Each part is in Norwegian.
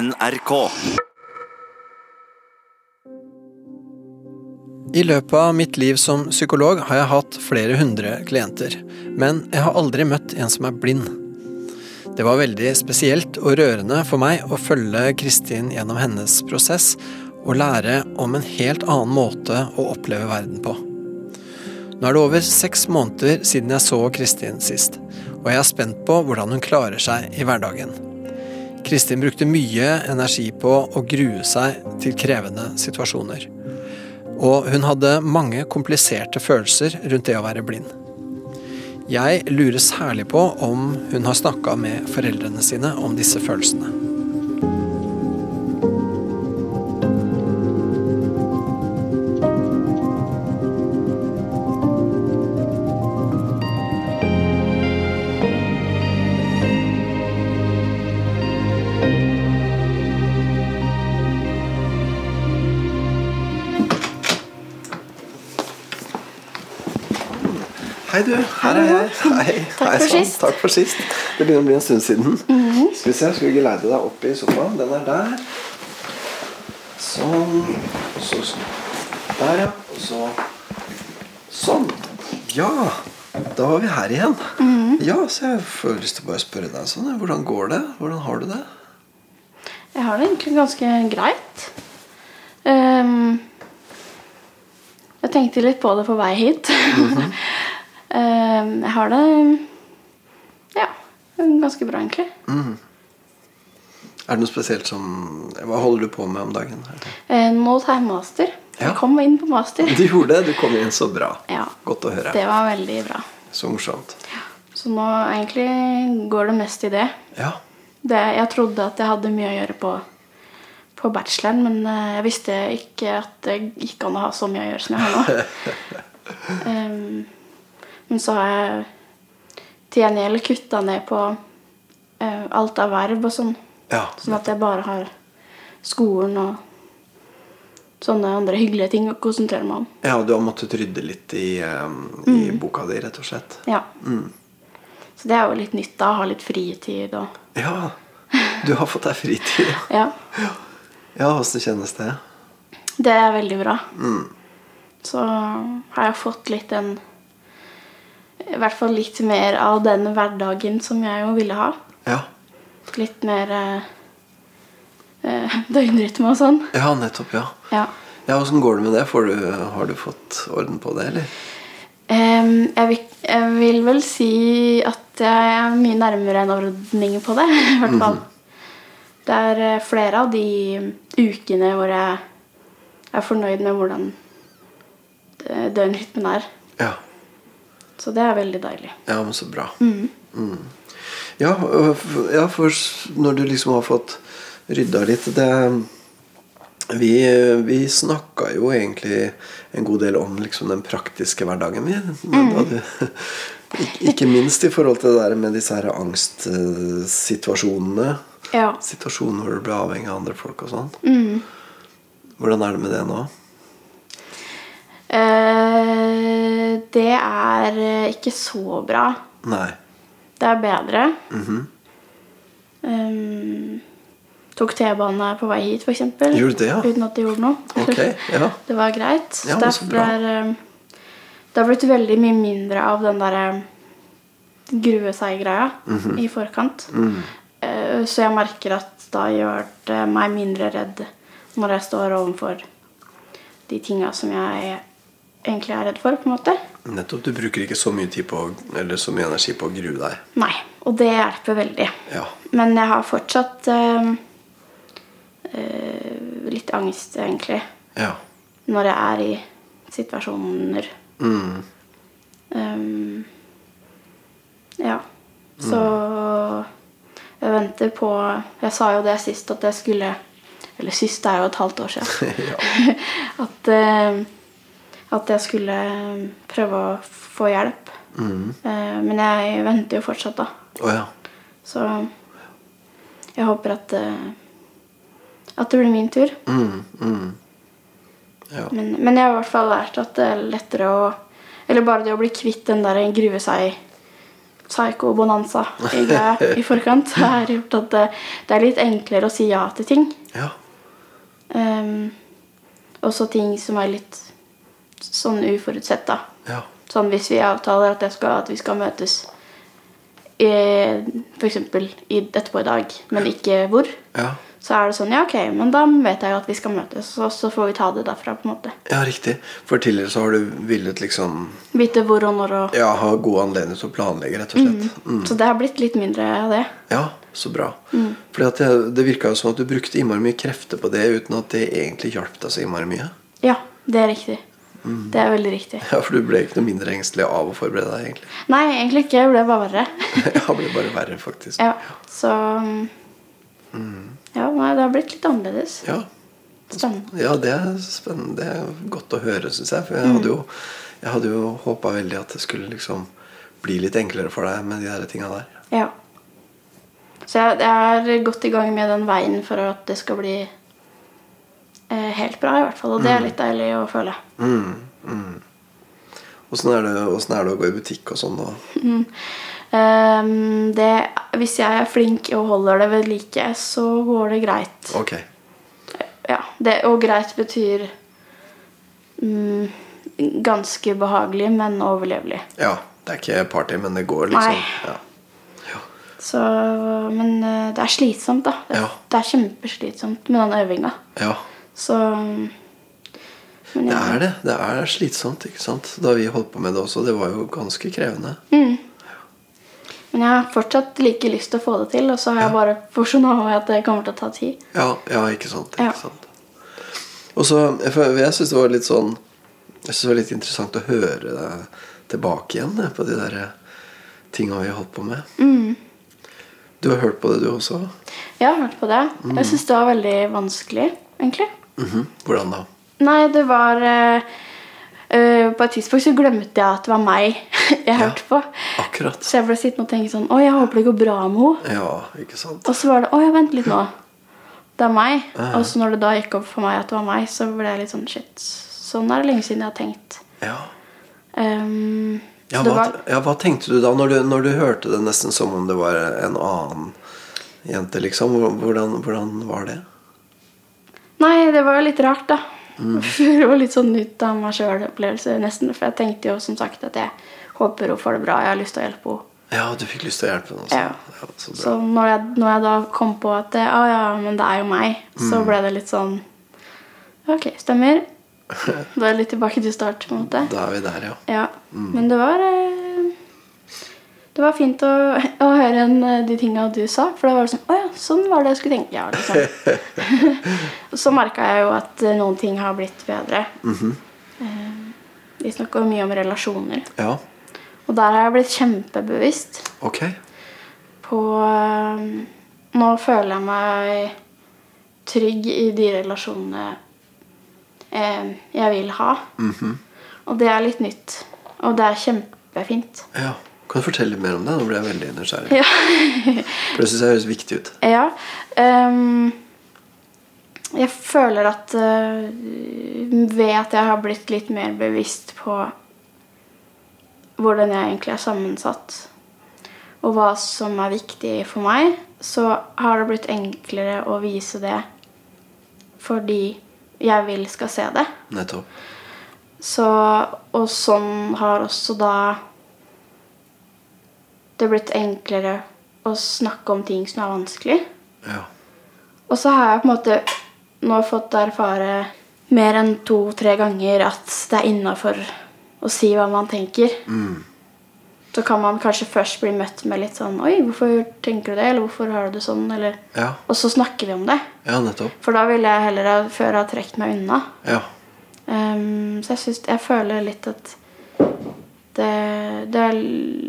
NRK. I løpet av mitt liv som psykolog har jeg hatt flere hundre klienter, men jeg har aldri møtt en som er blind. Det var veldig spesielt og rørende for meg å følge Kristin gjennom hennes prosess og lære om en helt annen måte å oppleve verden på. Nå er det over seks måneder siden jeg så Kristin sist, og jeg er spent på hvordan hun klarer seg i hverdagen. Kristin brukte mye energi på å grue seg til krevende situasjoner. Og hun hadde mange kompliserte følelser rundt det å være blind. Jeg lurer særlig på om hun har snakka med foreldrene sine om disse følelsene. Hei, du. Er jeg. Hei. Takk Hei, for sist. Takk for sist. Det begynner å bli en stund siden. Skal vi se, skal vi geleide deg opp i sofaen? Den er der. Sånn. Så sånn. Der, ja. Og så sånn. Ja. Da var vi her igjen. Ja, så jeg får lyst til å bare spørre deg sånn. Hvordan går det? Hvordan har du det? Jeg har det egentlig ganske greit. Um, jeg tenkte litt på det på vei hit. Ehm, jeg har det ja, ganske bra, egentlig. Er det noe spesielt som Hva holder du på med om dagen? Eh, nå tar jeg master. Ja. Jeg kom inn på master. Du gjorde det. Du kom inn så bra. Ja, Godt å høre. Det var veldig bra. Så morsomt. Så nå egentlig går det mest i det. Ja. det jeg trodde at jeg hadde mye å gjøre på, på bacheloren, men eh, jeg visste ikke at det gikk an å ha så mye å gjøre som jeg har nå. Ehm, men så har jeg til gjengjeld kutta ned på uh, alt av verb og sånn. ja. Sånn at jeg bare har skolen og sånne andre hyggelige ting å konsentrere meg om. Ja, og du har måttet rydde litt i, um, i boka di, rett og slett. Ja. Så det er jo litt nytt da, å ha litt fritid og Ja, du har fått deg fritid. Ja. Ja, åssen kjennes det? Det er veldig bra. Så har jeg fått litt den I hvert fall litt mer av den hverdagen som jeg jo ville ha. Ja, Litt mer eh, eh, døgnrytme og sånn. ja nettopp, ja. Ja. Ja, Åssen går det med det? Får du, har du fått orden på det, eller? Um, jeg, vil, jeg vil vel si at jeg er mye nærmere en ordning på det. i hvert fall. Det er eh, flere av de ukene hvor jeg er fornøyd med hvordan eh, døgnrytmen er. Ja. Så det er veldig deilig. Ja, men så bra. Mm. Ja, øh, ja, for når du liksom har fått rydda litt det, Vi, vi snakka jo egentlig en god del om liksom den praktiske hverdagen. Vi, du, ikke, ikke minst i forhold til det der med disse her angstsituasjonene. Ja. Situasjoner hvor du blir avhengig av andre folk og sånn. Hvordan er det med det nå? Eh, det er eh, ikke så bra. Nei. Det er bedre. Em, tok T-bane på vei hit, f.eks. Gjorde det, ja? Uten at det gjorde noe. Okay, ja. det var greit. Ja, det, er, bra. det, det har blitt veldig mye mindre av den derre grue seg-greia Mhm. i forkant. Mm. Eh, så jeg merker at da gjør det meg mindre redd når jeg står overfor de tinga som jeg egentlig er redd for, på en måte. Nettopp. Du bruker ikke så mye, tid på, eller så mye energi på å grue deg. Nei, og det hjelper veldig. Ja. Men jeg har fortsatt øh, øh, litt angst, egentlig, Ja. når jeg er i situasjoner. Mm. Um, ja. Så jeg venter på Jeg sa jo det sist at jeg skulle Eller sist er jo et halvt år siden. at, eh, at jeg skulle prøve å få hjelp. Mm. men jeg venter jo fortsatt, da. Oh, ja. Så jeg håper at eh, at det blir min tur. Mm, mm. Ja. Men, men jeg har i hvert fall lært at det er lettere å Eller bare det å bli kvitt den der grue seg psyko-bonanza i i forkant, har gjort at det, det er litt enklere å si ja til ting. Ja. Um, også ting som er litt sånn uforutsett, da. Ja. Sånn hvis vi avtaler at, skal, at vi skal møtes f.eks. etterpå i dag, men ikke hvor, Ja. så er det sånn Ja, ok, men da vet jeg jo at vi skal møtes, og så får vi ta det derfra, på en måte. ja, riktig. For tidligere så har du villet liksom Vite hvor og når og Ja, ha god anledning til å planlegge, rett og slett. Mm. Så det har blitt litt mindre av det. Ja, så bra. Mm. For det, det virka jo som at du brukte innmari mye krefter på det uten at det egentlig hjalp deg så innmari mye. Ja, det er riktig. Det er veldig riktig. Ja, For du ble ikke noe mindre engstelig av å forberede deg, egentlig. Nei, egentlig ikke. Jeg ble bare verre. Ja, ble bare verre, faktisk. ja, så Ja, nei, det har blitt litt annerledes. Ja. Spennende. Ja, det er spennende. Det er godt å høre, syns jeg. For jeg hadde jo, jeg hadde jo håpa veldig at det skulle liksom bli litt enklere for deg med de der tinga der. Ja. Så jeg, jeg er godt i gang med den veien for at det skal bli helt bra, i hvert fall. Og det er litt deilig å føle. Mm, mm. Åssen er, er det å gå i butikk og sånn, da? Ehm, det, hvis jeg er flink og holder det ved like, så går det greit. Ok. Ja, det, og greit betyr um, ganske behagelig, men overlevelig. Ja. Det er ikke party, men det går, liksom. Nei. Ja. Så, men eh, det er slitsomt, da. Det, Ja. det er kjempeslitsomt med den øvinga. ja. Så men Det er det. Det er slitsomt, ikke sant. Da vi holdt på med det også, det var jo ganske krevende. Men jeg har fortsatt like lyst til å få det til, og så har jeg bare forsona meg at det kommer til å ta tid. Ja, ja ikke sant. Ikke Ja. sant. Og så, jeg, syns det var litt sånn Jeg synes det var litt interessant å høre deg tilbake igjen jeg, på de der tinga vi har holdt på med. Mm. Du har hørt på det, du også? Jeg har hørt på det. Jeg syns det var veldig vanskelig, egentlig. Mhm. Hvordan da? Nei, det var eh, På et tidspunkt så glemte jeg at det var meg jeg hørte på. Akkurat. Så jeg ble sittende og tenke sånn Å, jeg håper det går bra med henne. Ja, ikke sant. Og så var det Å, ja, vent litt nå. Det er meg. Og så når det da gikk opp for meg at det var meg, så ble jeg litt sånn Shit. Sånn er det lenge siden jeg har tenkt. Ja. Um, Ja, hva, var ja, hva tenkte du da når du, når du hørte det nesten som om det var en annen jente, liksom? Hvordan, hvordan var det? Nei, det var jo litt rart, da. Mm. det var litt sånn ut av meg sjøl-opplevelse, nesten. For jeg tenkte jo som sagt at jeg håper hun får det bra. Jeg har lyst til å hjelpe henne. Ja, du fikk lyst til å hjelpe henne? Ja. Ja, så. Så når jeg, når jeg da kom på at det, ah, ja, men det er jo meg, Mm. så ble det litt sånn Ok, stemmer. Da er jeg litt tilbake til start. på en måte. Da er vi der, ja. Ja, Mm. Men det var eh, Det var fint å, å høre igjen eh, de tinga du sa. For da var det sånn Å ja, sånn var det jeg skulle tenke. Ja, liksom. Så merka jeg jo at eh, noen ting har blitt bedre. Mm -hmm. Vi snakker mye om relasjoner. Ja, Og der har jeg blitt kjempebevisst Okay. på Nå føler jeg meg trygg i de relasjonene jeg vil ha. Mhm. Og det er litt nytt. Og det er kjempefint. Ja. Kan du fortelle mer om det? Nå ble jeg veldig nysgjerrig. Ja. For det syns jeg høres viktig ut. ja Um, jeg føler at uh, ved at jeg har blitt litt mer bevisst på hvordan jeg egentlig er sammensatt, og hva som er viktig for meg, så har det blitt enklere å vise det fordi jeg vil skal se det. Nettopp. Så, og sånn har også da det blitt enklere å snakke om ting som er vanskelig. Ja. Og så har jeg på en måte nå fått erfare mer enn to-tre ganger at det er innafor å si hva man tenker. Mm. Så kan man kanskje først bli møtt med litt sånn Oi, hvorfor tenker du det? Eller hvorfor har du det sånn? Eller, Ja. og så snakker vi om det. ja, nettopp. For da ville jeg heller før ha trukket meg unna. Ja. Um, så jeg, synes, jeg føler litt at det, det er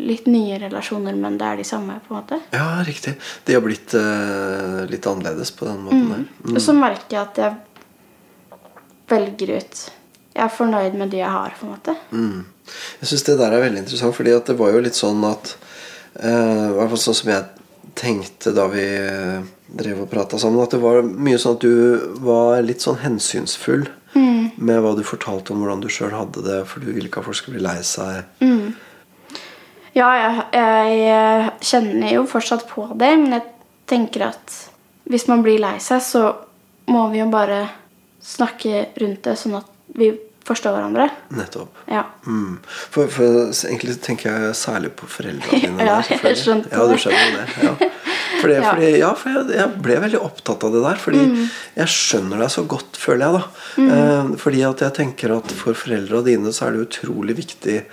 litt nye relasjoner, men det er de samme, på en måte. ja, riktig. De har blitt uh, litt annerledes på den måten der. Mm. Og så merker jeg at jeg velger ut Jeg er fornøyd med de jeg har, på en måte. Mm. Jeg syns det der er veldig interessant, fordi at det var jo litt sånn at uh, I hvert fall sånn som jeg tenkte da vi eh, drev og prata sammen, at det var mye sånn at du var litt sånn hensynsfull med hva du fortalte om hvordan du sjøl hadde det, for du ville ikke at folk skulle bli lei seg. Ja, jeg, jeg kjenner jo fortsatt på det, men jeg tenker at hvis man blir lei seg, så må vi jo bare snakke rundt det, sånn at vi forstår hverandre. Nettopp. Ja. Mm. For, for egentlig tenker jeg særlig på foreldrene dine. Ja, jeg skjønte ja, du det. skjønner det. Ja. Fordi, Ja. fordi, ja, for jeg, jeg ble veldig opptatt av det der. Fordi Mm. jeg skjønner deg så godt, føler jeg. da eh, Fordi at jeg tenker at for foreldra dine så er det utrolig viktig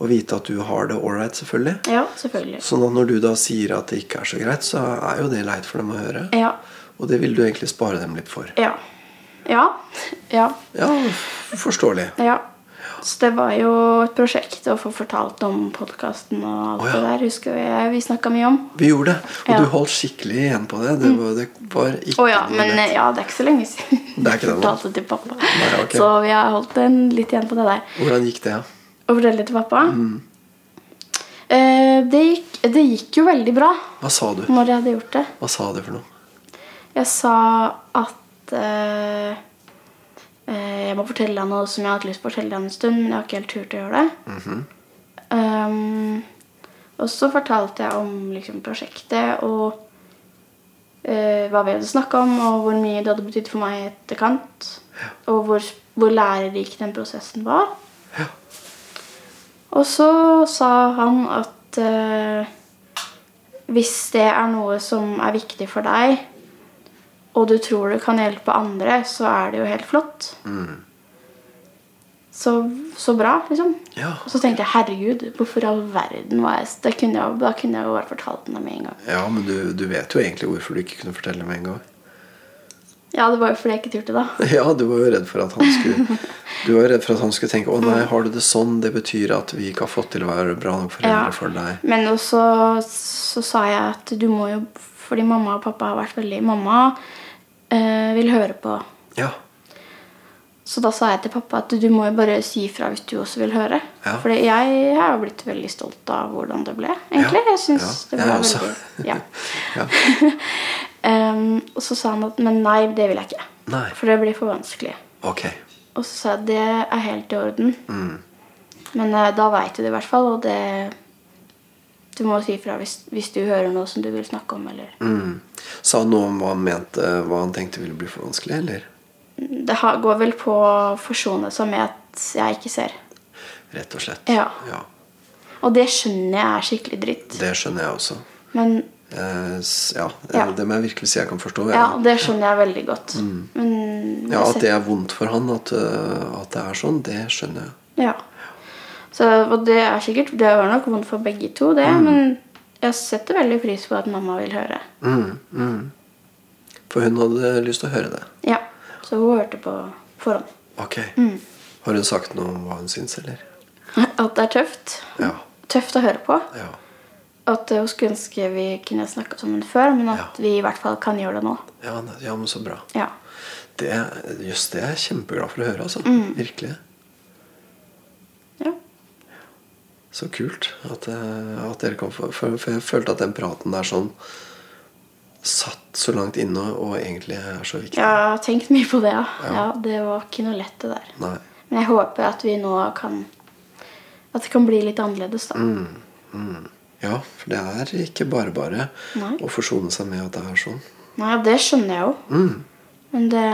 å vite at du har det ålreit, selvfølgelig. ja, selvfølgelig. Sånn at når du da sier at det ikke er så greit, så er jo det leit for dem å høre. Ja. Og det vil du egentlig spare dem litt for. Ja. Ja. Ja. Ja, forståelig. ja. Så det var jo et prosjekt å få fortalt om podkasten og alt oh, ja. det der. Husker jeg vi snakka mye om. Vi gjorde det, og Ja. Mm. du holdt skikkelig igjen på det. Det var, det var ikke oh, ja, men lett. ja, det er ikke så lenge siden Det er ikke det fortalte til pappa. Nei, okay. Så vi har holdt en litt igjen på det der. Hvordan gikk det? Ja? Å fortelle det til pappa. Mm. Eh, det, gikk, det gikk jo veldig bra Hva sa du? når jeg hadde gjort det. Hva sa du for noe? Jeg sa at eh, jeg må fortelle deg noe som jeg har hatt lyst på å fortelle deg en stund, men jeg har ikke helt turt å gjøre det. Mhm. Um, og så fortalte jeg om liksom, prosjektet og uh, hva vi hadde snakka om, og hvor mye det hadde betydd for meg i etterkant. Og hvor, hvor lærerik den prosessen var. Ja. Og så sa han at uh, hvis det er noe som er viktig for deg, og du tror du kan hjelpe andre, så er det jo helt flott. Mm. Så, så bra, liksom. Ja. Og så tenkte jeg herregud, hvorfor i all verden var jeg det kunne jeg, Da kunne jeg jo bare fortalt den med en gang. ja, men du, du vet jo egentlig hvorfor du ikke kunne fortelle med en gang. Ja, det var jo fordi jeg ikke turte, da. Ja, du var jo redd for at han skulle Du var jo redd for at han skulle tenke Å nei, har du det sånn? Det betyr at vi ikke har fått til å være bra nok foreldre Ja. for deg. Men også så sa jeg at du må jo Fordi mamma og pappa har vært veldig Mamma eh, vil høre på. Ja. Så da sa jeg til pappa at du må jo bare si ifra hvis du også vil høre. Ja. For jeg har blitt veldig stolt av hvordan det ble, egentlig. Ja. Jeg syns Ja, det ble jeg også. veldig Ja. ja. Em, og så sa han at men nei, det vil jeg ikke. Nei. For det blir for vanskelig. Ok. Og så sa jeg at det er helt i orden. Mm. Men uh, da veit du det i hvert fall, og det Du må si ifra hvis, hvis du hører noe som du vil snakke om, eller Mm. Sa han noe om hva han mente Hva han tenkte ville bli for vanskelig, eller? Det går vel på å forsone seg med at jeg ikke ser. Rett og slett. Ja. ja. Og det skjønner jeg er skikkelig dritt. Det skjønner jeg også. Men Eh, ja, Ja. Det må jeg virkelig si jeg kan forstå. ja, det skjønner jeg veldig godt. Mm. Men Ja, At det er vondt for han, at, øh, at det er sånn, det skjønner jeg. Ja. Så, og det er sikkert Det var nok vondt for begge to, det. Men jeg setter veldig pris på at mamma vil høre. Mm, mm. For hun hadde lyst til å høre det. Ja. Så hun hørte på forhånd. Ok. Mm. Har hun sagt noe om hva hun syns, eller? At det er tøft. Ja. Tøft å høre på. ja. At hun skulle ønske vi kunne snakka sammen før, men at Ja. vi i hvert fall kan gjøre det nå. Ja, ja, men så bra. Ja. Det, just det er jeg kjempeglad for å høre, altså. Mm. Virkelig. ja. Så kult at, eh, at dere kom få for, for jeg følte at den praten der sånn satt så langt inne og egentlig er så viktig. Ja, Jeg har tenkt mye på det, ja. Ja. ja. Det var ikke noe lett, det der. Nei. Men jeg håper at vi nå kan At det kan bli litt annerledes, da. Mm, mm. Ja, for det er ikke bare bare Nei. å forsone seg med at det er sånn. Nei, det skjønner jeg jo. Mm. Men det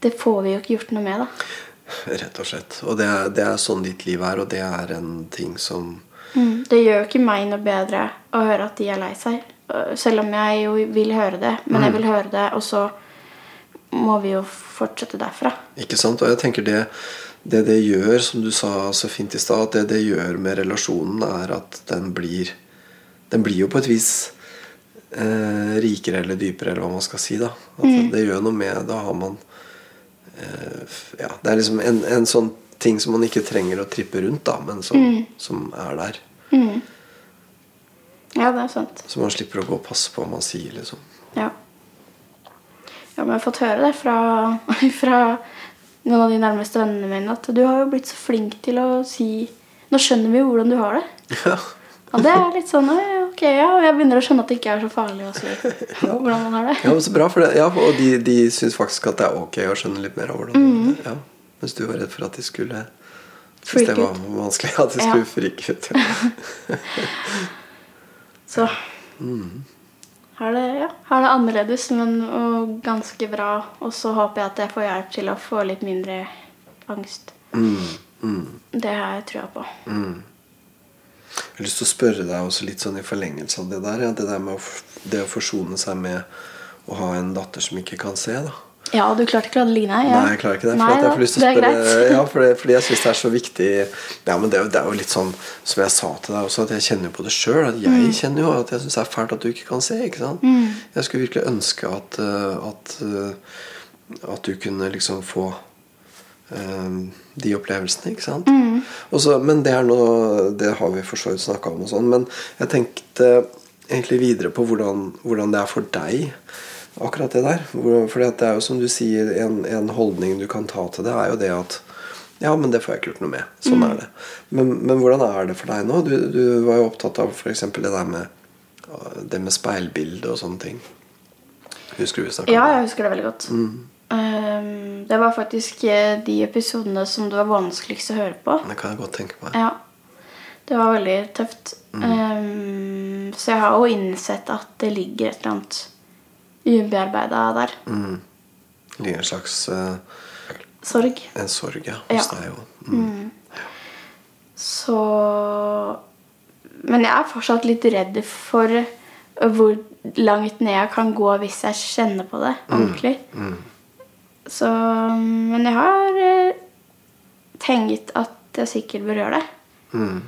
Det får vi jo ikke gjort noe med, da. Rett og slett. Og det er, det er sånn ditt liv er, og det er en ting som Mm. Det gjør jo ikke meg noe bedre å høre at de er lei seg. Øh, Selv om jeg jo vil høre det. Men jeg vil høre det, og så må vi jo fortsette derfra. Ikke sant? Og jeg tenker det det det gjør, som du sa så fint i stad, at det det gjør med relasjonen, er at den blir Den blir jo på et vis eh, rikere eller dypere, eller hva man skal si. da At Det gjør noe med Da har man Ja, det er liksom en, en sånn ting som man ikke trenger å trippe rundt, da men som, som er der. Mm. Ja, det er sant. Så man slipper å gå og passe på hva man sier, liksom. Ja. Ja, men jeg har fått høre det fra, fra noen av de nærmeste vennene mine at du har jo blitt så flink til å si Nå skjønner vi jo hvordan du har det. Ja. Og det er litt sånn «Oi, Ok, ja, jeg begynner å skjønne at det ikke er så farlig å si hvordan man har det. Ja, men så bra for det. Ja, og de, de syns faktisk at det er ok å skjønne litt mer av hvordan Mm. ja. Mens du var redd for at de skulle Syns det Freak var vanskelig at det Ja. skulle frike ut. Ja. Så Mm. er det, ja, har det annerledes, men og ganske bra. Og så håper jeg at jeg får hjelp til å få litt mindre angst. Mm. Mm. Det har jeg trua på. Mm. Jeg har lyst til å spørre deg også litt sånn i forlengelse av det der. Ja, det der med å, det å forsone seg med å ha en datter som ikke kan se. da Ja, du klarte ikke å la det ligge? Ja. Nei, jeg klarer ikke det. For Nei jeg får lyst til å spørre ja, fordi, Fordi jeg syns det er så viktig Ja, men det, er jo- det er jo litt sånn som jeg sa til deg også, at jeg kjenner jo på det sjøl. Jeg Mm. kjenner jo at jeg syns det er fælt at du ikke kan se. ikke sant? Jeg skulle virkelig ønske at, uh, at, uh, at du kunne liksom få de opplevelsene, ikke sant? Mm. Også, men det er noe Det har vi for så vidt snakka om, og sånn, men jeg tenkte egentlig videre på hvordan, hvordan det er for deg akkurat det der. For det er jo som du sier, en, en holdning du kan ta til det, er jo det at ja, men det får jeg ikke gjort noe med. Sånn er det. Men, men hvordan er det for deg nå? Du, du var jo opptatt av f.eks. det der med det med speilbilde og sånne ting. Husker du vi snakka om det? jeg husker det veldig godt. Um, det var faktisk eh, de episodene som det var vanskeligst å høre på. Det kan jeg godt tenke meg. Ja. Det var veldig tøft. Um, så jeg har jo innsett at det ligger et eller annet ubearbeida der. Mm. Det ligger en slags uh, Sorg. en sorg ja, Ja. deg òg. Mm. Så Men jeg er fortsatt litt redd for hvor langt ned jeg kan gå hvis jeg kjenner på det ordentlig. Så Men jeg har eh, tenkt at jeg sikkert bør gjøre det. Mm.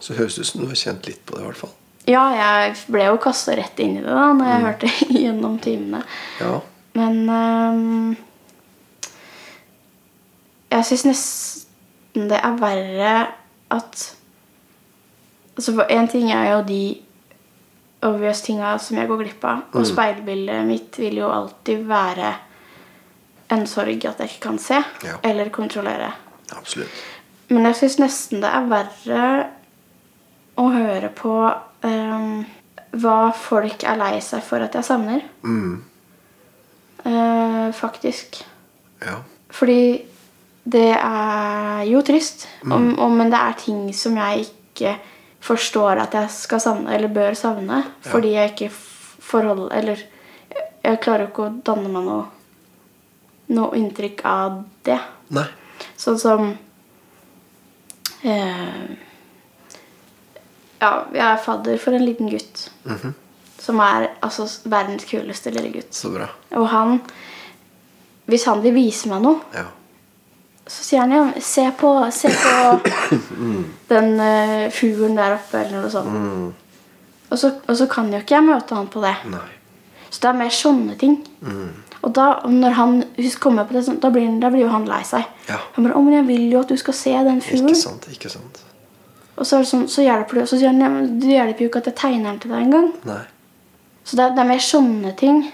Så høres det ut som du har kjent litt på det, i hvert fall. Ja, jeg ble jo kasta rett inn i det da når jeg hørte gjennom timene. Ja. Men um, jeg syns nesten det er verre at Altså Én ting er jo de obvious tinga som jeg går glipp av. Og speilbildet mitt vil jo alltid være en sorg at jeg ikke kan se Ja. eller kontrollere. Absolutt. Men jeg syns nesten det er verre å høre på um, hva folk er lei seg for at jeg savner. Mm. Uh, faktisk. Ja. Fordi det er jo trist, om, om, men det er ting som jeg ikke forstår at jeg skal savne, eller bør savne. Fordi jeg ikke forholder, forhold Eller jeg klarer ikke å danne meg noe, noe inntrykk av det. Nei. Sånn som eh, Ja, jeg er fadder for en liten gutt. Som er altså verdens kuleste lille gutt. Så bra. Og han Hvis han vil vise meg noe, Ja. så sier han ja, se på, se på den uh, fuglen der oppe, eller noe sånt. Og, så, og så kan jo ikke jeg møte han på det. Nei. Så det er mer sånne ting. Og da, når han kommer på det, sånn, da, blir, han- da blir jo han lei seg. Ja. Han bare 'Å, men jeg vil jo at du skal se den Ikke sant. Ikke sant. Og så, er det sånn, så hjelper det. Og så sier han det hjelper jo ikke at jeg tegner den til deg engang. Så det er, det er mer sånne ting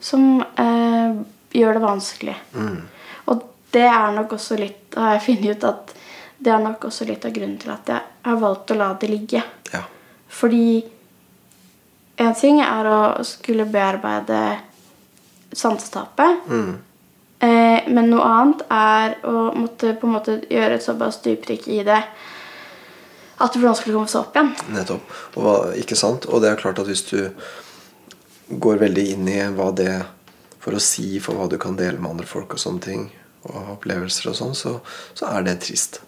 som eh, gjør det vanskelig. Og det er nok også litt har jeg funnet ut at det er nok også litt av grunnen til at jeg har valgt å la det ligge. Ja. Fordi en ting er å skulle bearbeide sansetapet. Eh, men noe annet er å måtte på en måte gjøre et såpass dyprykk i det at det blir vanskelig å komme seg opp igjen. Nettopp. Og, ikke sant? og det er klart at hvis du går veldig inn i hva det for å si for hva du kan dele med andre folk og sånne ting, og opplevelser og sånn, så, så er det trist.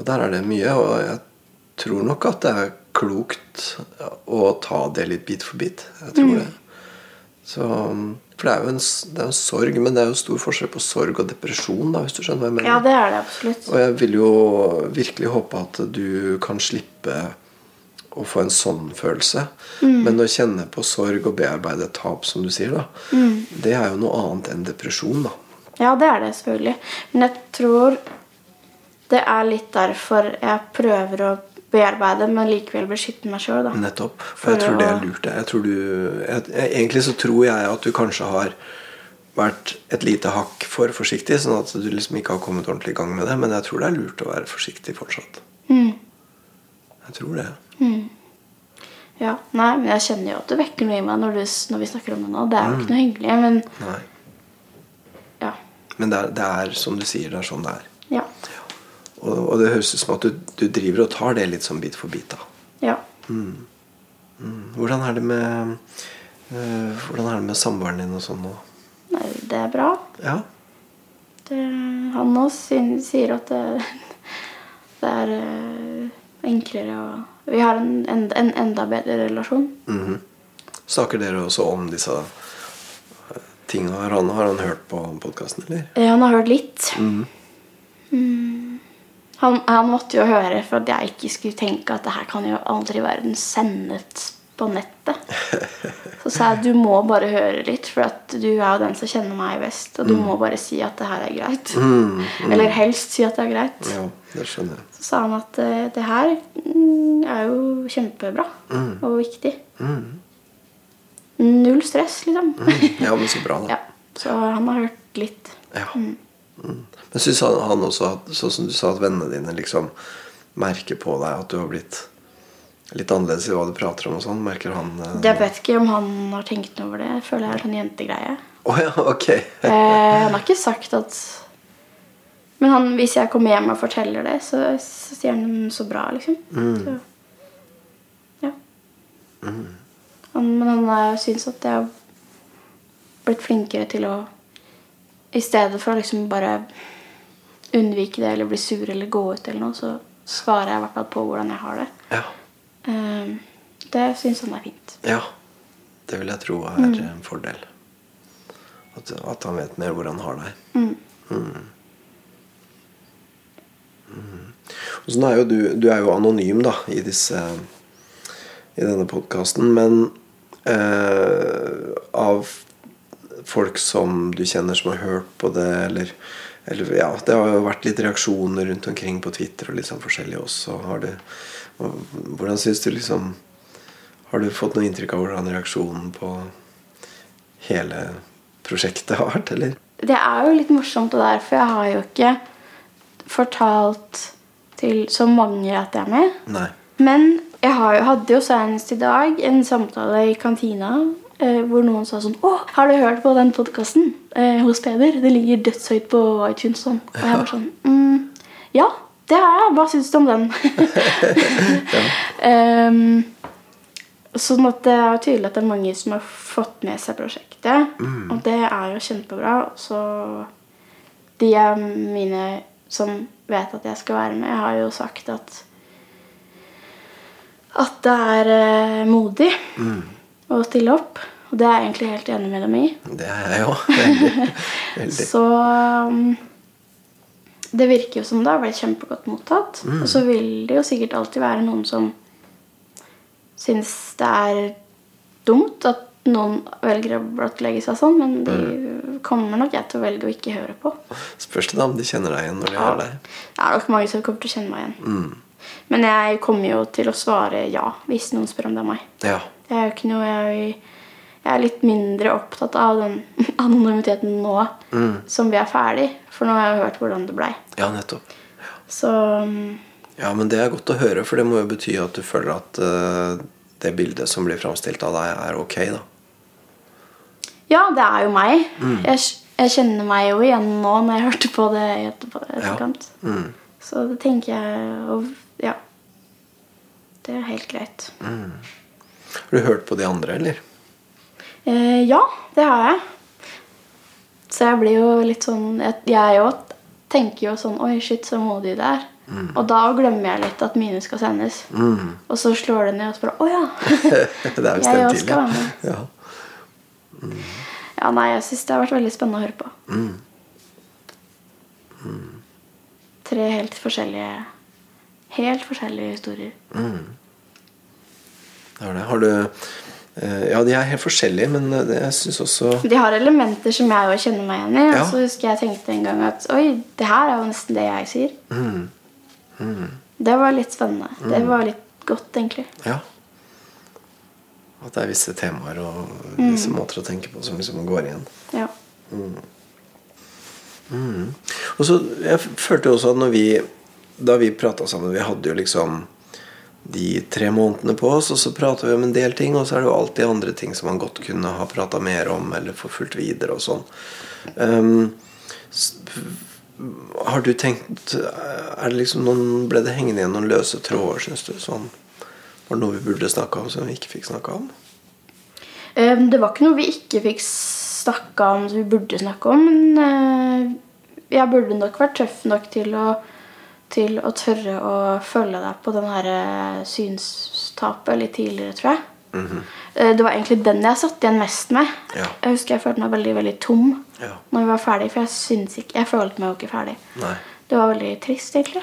Og der er det mye, og jeg tror nok at det er klokt å ta det litt bit for bit. Jeg tror det. Så, for det er jo en, det er en sorg, men det er jo stor forskjell på sorg og depresjon, da, hvis du skjønner hva jeg mener. Ja, det er det absolutt. Og jeg vil jo virkelig håpe at du kan slippe å få en sånn følelse. Men å kjenne på sorg og bearbeide tap, som du sier, da, det er jo noe annet enn depresjon. da. Ja, det er det selvfølgelig. Men jeg tror det er litt derfor jeg prøver å bearbeide, men likevel beskytte meg sjøl. Nettopp. For, jeg tror det er lurt. Jeg tror du, jeg, jeg, egentlig så tror jeg at du kanskje har vært et lite hakk for forsiktig, sånn at du liksom ikke har kommet ordentlig i gang med det. Men jeg tror det er lurt å være forsiktig fortsatt. Jeg tror det. Ja, nei, men jeg kjenner jo at det vekker noe i meg når, du, når vi snakker om det nå. Det er jo ikke noe hyggelig, men Nei. ja. Men det er, det er som du sier, det er sånn det er. ja. Og, og det høres ut som at du, du driver og tar det litt sånn bit for bit. da. Ja. Hvordan er det med øh, Hvordan er det med samboeren din og sånn nå? Nei, det er bra. Ja? Det, han også sier at det, det er øh, enklere å Vi har en, en, en enda bedre relasjon. Mhm. Snakker dere også om disse Tingene, tinga? Har han, har han hørt på podkasten, eller? Ja, Han har hørt litt. Mm. Han, han måtte jo høre for at jeg ikke skulle tenke at det her kan jo aldri i verden sendes på nettet. Så sa jeg du må bare høre litt, for at du er jo den som kjenner meg best. Og du må bare si at det her er greit. Eller helst si at det er greit. Ja, det skjønner jeg. Så sa han at eh, det her mm, er jo kjempebra og viktig. Null stress, liksom. Ja, men så bra, da. ja. Så han har hørt litt. Ja. Mm. Men syns han, han også at sånn som du sa, at vennene dine liksom merker på deg at du har blitt litt annerledes i hva du prater om og sånn? Merker han eh, Jeg vet ikke om han har tenkt noe over det. Jeg føler det er sånn jentegreie. Oh, ja, okay. Eh, han har ikke sagt at Men han, hvis jeg kommer hjem og forteller det, så, så sier han så bra, liksom. Så, ja. Han, men han eh, syns at jeg har blitt flinkere til å I stedet for å liksom bare unnvike det eller bli sur eller gå ut eller noe, så svarer jeg i hvert fall på hvordan jeg har det. Ja. Um, det syns han er fint. ja. Det vil jeg tro er en fordel. At, at han vet mer hvor han har deg. Mm. Mm. Mm. sånn er jo du, du er jo anonym da i disse i denne podkasten, men eh, av folk som du kjenner som har hørt på det, eller, eller ja, Det har jo vært litt reaksjoner rundt omkring på Twitter og litt sånn forskjellig også. Har du, hvordan syns du liksom Har du fått noe inntrykk av hvordan reaksjonen på hele prosjektet har vært, eller? Det er jo litt morsomt det der, for jeg har jo ikke fortalt til så mange at jeg er med. Nei. Men jeg har jo, hadde jo senest i dag en samtale i kantina hvor noen sa sånn 'Å, har du hørt på den podkasten eh, hos Peder?' 'Det ligger dødshøyt på iTunes.' Sånn. Og jeg var sånn mm, 'Ja, det har jeg. Hva syns du om den?' Em, sånn at det er tydelig at det er mange som har fått med seg prosjektet. Og det er jo kjempebra. Så de er mine som vet at jeg skal være med, har jo sagt at at det er eh, modig å stille opp. Og det er jeg egentlig helt enig med dem i. Det er jeg jo. Veldig. Veldig. Så um, det virker jo som det har blitt kjempegodt mottatt. Og så vil det jo sikkert alltid være noen som syns det er dumt at noen velger å blottlegge seg sånn, men de kommer nok jeg til å velge å ikke høre på. Spørs det da om de kjenner deg igjen når de har deg. Det er nok mange som kommer til å kjenne meg igjen. Men jeg kommer jo til å svare ja hvis noen spør om det er meg. Ja. Det er jo ikke noe jeg, jeg er litt mindre opptatt av den anonymiteten nå som vi er ferdig. For nå har jeg hørt hvordan det blei. ja, nettopp. Så um, Ja, men det er godt å høre, for det må jo bety at du føler at uh, det bildet som blir framstilt av deg, er ok, da. ja, det er jo meg. Jeg, jeg kjenner meg jo igjen nå når jeg hørte på det etterpå- Ja. etterkant. Mm. Så det tenker jeg og, Ja. Det er helt greit. Har du hørt på de andre, eller? Eh, ja, det har jeg. Så jeg blir jo litt sånn Jeg, òg tenker jo sånn Oi, shit, så modig det er. Og da glemmer jeg litt at mine skal sendes. Og så slår det ned og spør Å ja. det er Jeg òg skal være med. ja. ja, nei, jeg syns det har vært veldig spennende å høre på. Tre helt forskjellige Helt forskjellige historier. Det har det. Har du eh, Ja, de er helt forskjellige, men eh, det- jeg syns også De har elementer som jeg jo kjenner meg igjen i. Ja. Og så husker jeg tenkte en gang at oi, det her er jo nesten det jeg sier. Det var litt spennende. Det var litt godt, egentlig. Ja. At det er visse temaer og visse måter å tenke på som liksom går igjen. Ja. Og så, Jeg følte jo også at når vi Da vi prata sammen Vi hadde jo liksom de tre månedene på oss, og så prata vi om en del ting, og så er det jo alltid andre ting som man godt kunne ha prata mer om, eller forfulgt videre og sånn. Um, Har du tenkt er det liksom noen, Ble det hengende igjen noen løse tråder, syns du? Sånn, var det noe vi burde snakke om som vi ikke fikk snakka om? Um, Det var ikke noe vi ikke fikk snakka om som vi burde snakke om. Men uh, jeg burde nok vært tøff nok til å, til å tørre å følge deg på den her eh, synstapet litt tidligere, tror jeg. Eh, Det var egentlig den jeg satt igjen mest med. Ja. Jeg husker jeg følte meg veldig veldig tom Ja. når vi var ferdig, for jeg synes ikke, jeg følte meg jo ikke ferdig. Nei. Det var veldig trist, egentlig.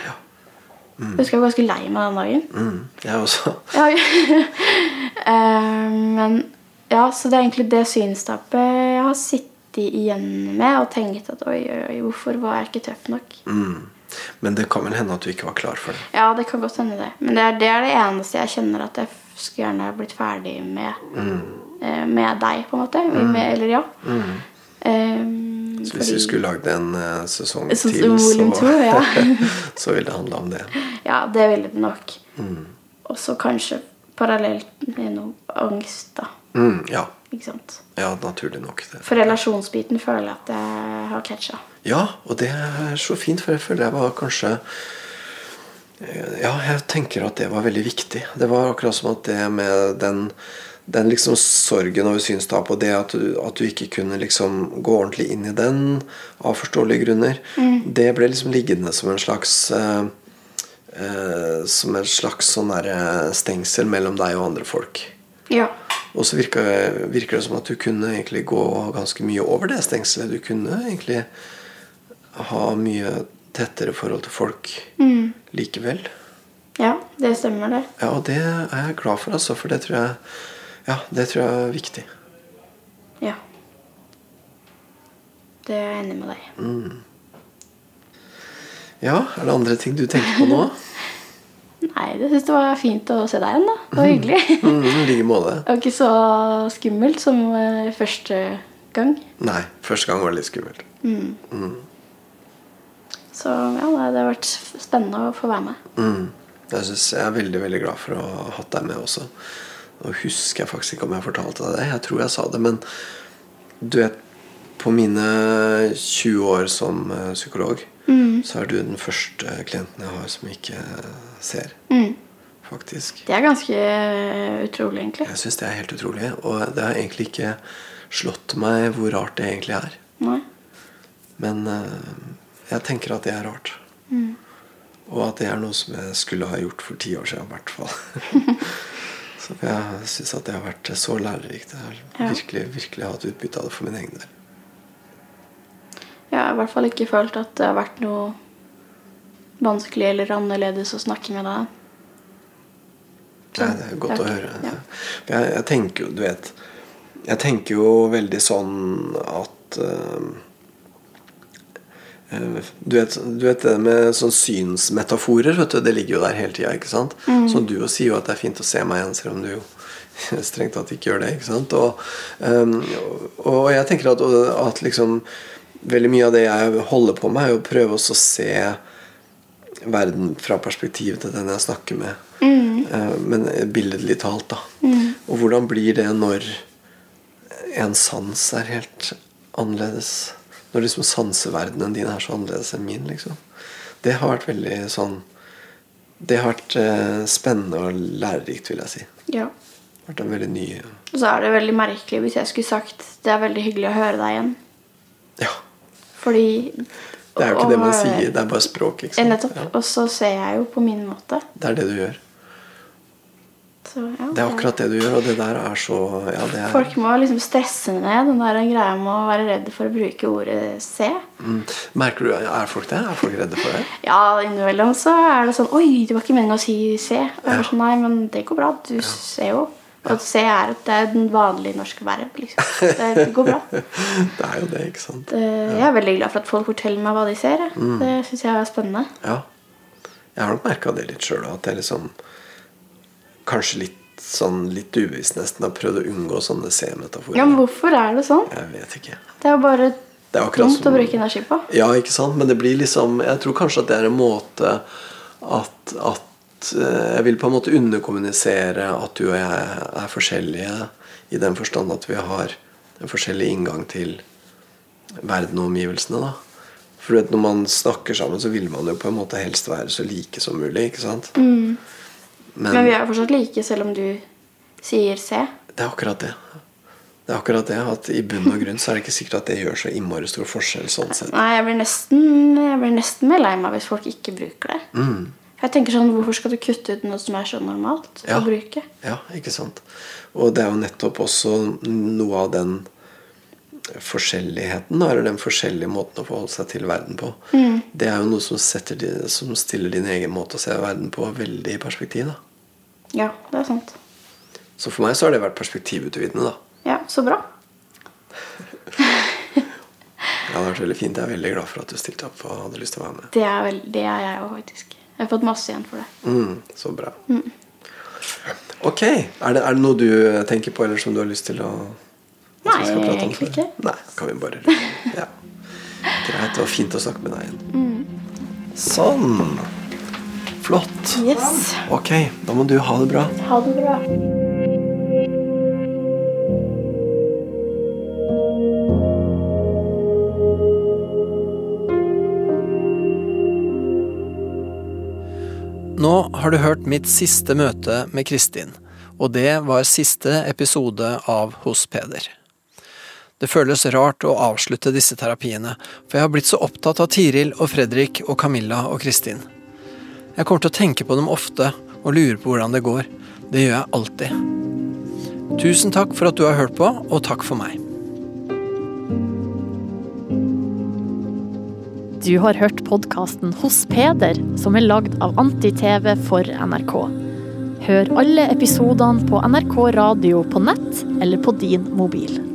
Jeg husker jeg var ganske lei meg den dagen. Mm, jeg også. Ja, Eh, men ja, så det er egentlig det synstapet jeg har sittet igjen med og tenkt at oi, oi, oi, hvorfor var jeg ikke tøff nok? Mm. Men det kan vel hende at du ikke var klar for det. Ja, det kan godt hende det. Men det er det, er det eneste jeg kjenner at jeg skulle gjerne blitt ferdig med. Mm. Med deg, på en måte. Med, eller ja. Eh, Så hvis vi skulle lagd en uh, sesong til, så, to, ja. så ville det handla om det. ja, det ville det nok. Mm. Og så kanskje parallelt med noe angst, da. Mm, ja. Ikke sant? ja, naturlig nok. Det. For relasjonsbiten føler jeg at jeg har catcha. Ja, og det er så fint, for jeg føler jeg var kanskje Ja, jeg tenker at det var veldig viktig. Det var akkurat som at det med den, den liksom sorgen over synstap, og det at du, at du ikke kunne liksom gå ordentlig inn i den av forståelige grunner, det ble liksom liggende som en slags eh, eh, Som en slags sånn der stengsel mellom deg og andre folk. Ja. Og så virker, virker det som at du kunne egentlig gå ganske mye over det stengselet. Du kunne egentlig ha mye tettere forhold til folk likevel. ja, det stemmer, det. Ja, og det er jeg glad for, altså, for det tror jeg Ja, det tror jeg er viktig. Ja. Det er jeg enig med deg i. Ja, er det andre ting du tenker på nå? Nei, jeg syns det var fint å se deg igjen, da. Det var hyggelig. Mm, I like måte. Og ikke så skummelt som eh, første gang. Nei, første gang var det litt skummelt. Så ja, det har vært spennende å få være med. Mm. Jeg, synes jeg er veldig veldig glad for å ha hatt deg med også. Nå husker jeg faktisk ikke om jeg fortalte deg det. Jeg tror jeg sa det, men du vet På mine 20 år som psykolog psykolog så er du den første klienten jeg har som ikke ser. Faktisk. Det er ganske eh, utrolig, egentlig. Jeg syns det er helt utrolig. Og det har egentlig ikke slått meg hvor rart det egentlig er. Nei. Men eh, jeg tenker at det er rart. Og at det er noe som jeg skulle ha gjort for ti år siden, i hvert fall. så jeg syns at det har vært så lærerikt. Jeg har virkelig, virkelig hatt utbytte av det for min egen del. Jeg har i hvert fall ikke følt at det har vært noe vanskelig eller annerledes å snakke med deg. Nei, det er godt Ja, å høre. ja. Jeg, jeg tenker jo, du vet Jeg tenker jo veldig sånn at eh, du vet, du vet det med sånn synsmetaforer, vet du, det ligger jo der hele tida. Mm. Så du jo sier jo at det er fint å se meg igjen, selv om du jo strengt tatt ikke gjør det. ikke sant? Og, um, og jeg tenker at, at liksom veldig mye av det jeg holder på med, er jo å prøve å se verden fra perspektivet til den jeg snakker med. Eh, Men billedlig talt, da. Og hvordan blir det når en sans er helt annerledes? Når liksom sanseverdenen din er så annerledes enn min, liksom. Det har vært veldig sånn Det har vært eh, spennende og lærerikt, vil jeg si. Ja. Vært en veldig ny Og så er det veldig merkelig hvis jeg skulle sagt det er veldig hyggelig å høre deg igjen. Ja. Fordi Det er jo ikke det man sier, det er bare språk. Eh, sant? Nettopp. Ja. Og så ser jeg jo på min måte. Det er det du gjør. Så, ja, Det er akkurat det du gjør, og det der er så Ja, det er Folk må liksom stresse ned den der greia med å være redd for å bruke ordet se. mm. Merker du Er folk det? Er folk redde for det? Ja, innimellom så er det sånn Oi, det var ikke meningen å si se. Er sånn, Nei, men det går bra. Du ser jo. Og se er at det er den vanlige norske verb. liksom. Det, det går bra. Det er jo det, ikke sant? Det, jeg er veldig glad for at folk forteller meg hva de ser. Mm. Det syns jeg er spennende. Ja. Jeg har nok merka det litt sjøl, at jeg liksom Kanskje litt sånn litt ubevisst nesten har prøvd å unngå sånne C-metaforer. Ja, men hvorfor er det sånn? Jeg vet ikke. Det er jo bare Det er dumt som å bruke energi på. Ja, ikke sant? Men det blir liksom Jeg tror kanskje at det er en måte at, at eh, Jeg vil på en måte underkommunisere at du og jeg er forskjellige i den forstand at vi har en forskjellig inngang til verden og omgivelsene. da For du vet, når man snakker sammen, så vil man jo på en måte helst være så like som mulig. ikke sant? Mm. Men, Men vi er jo fortsatt like, selv om du sier C. det er akkurat det. Det er akkurat det, at I bunn og grunn så er det ikke sikkert at det gjør så innmari stor forskjell. sånn sett. Nei, jeg blir nesten, jeg blir nesten mer lei meg hvis folk ikke bruker det. Mm. Jeg tenker sånn, Hvorfor skal du kutte ut noe som er så normalt Ja. å bruke? Ja, ikke sant? Og det er jo nettopp også noe av den forskjelligheten, eller den forskjellige måten å forholde seg til verden på. Det er jo noe som, setter, som stiller din egen måte å se verden på veldig i perspektiv. da. Ja, det er sant. Så for meg så har det vært perspektivutvidende. da. Ja, Så bra. Det har vært veldig fint. Jeg er veldig glad for at du stilte opp og hadde lyst til å være med. Det er, vel, det er jeg òg, faktisk. Jeg har fått masse igjen for det. Mm, så bra. Ok. Er det, er det noe du tenker på, eller som du har lyst til å Nei, egentlig ikke. Nei, kan vi bare Ja. Greit. Det var fint å snakke med deg igjen. Sånn. Flott. Yes. Ok, da må du ha det bra. Ha det bra. Nå har du hørt mitt siste møte med Kristin, og det var siste episode av Hos Peder. Det føles rart å avslutte disse terapiene, for jeg har blitt så opptatt av Tiril og Fredrik og Camilla og Kristin. Jeg kommer til å tenke på dem ofte og lure på hvordan det går. Det gjør jeg alltid. Tusen takk for at du har hørt på, og takk for meg. Du har hørt podkasten Hos Peder, som er lagd av Anti-TV for NRK. Hør alle episodene på NRK radio på nett eller på din mobil.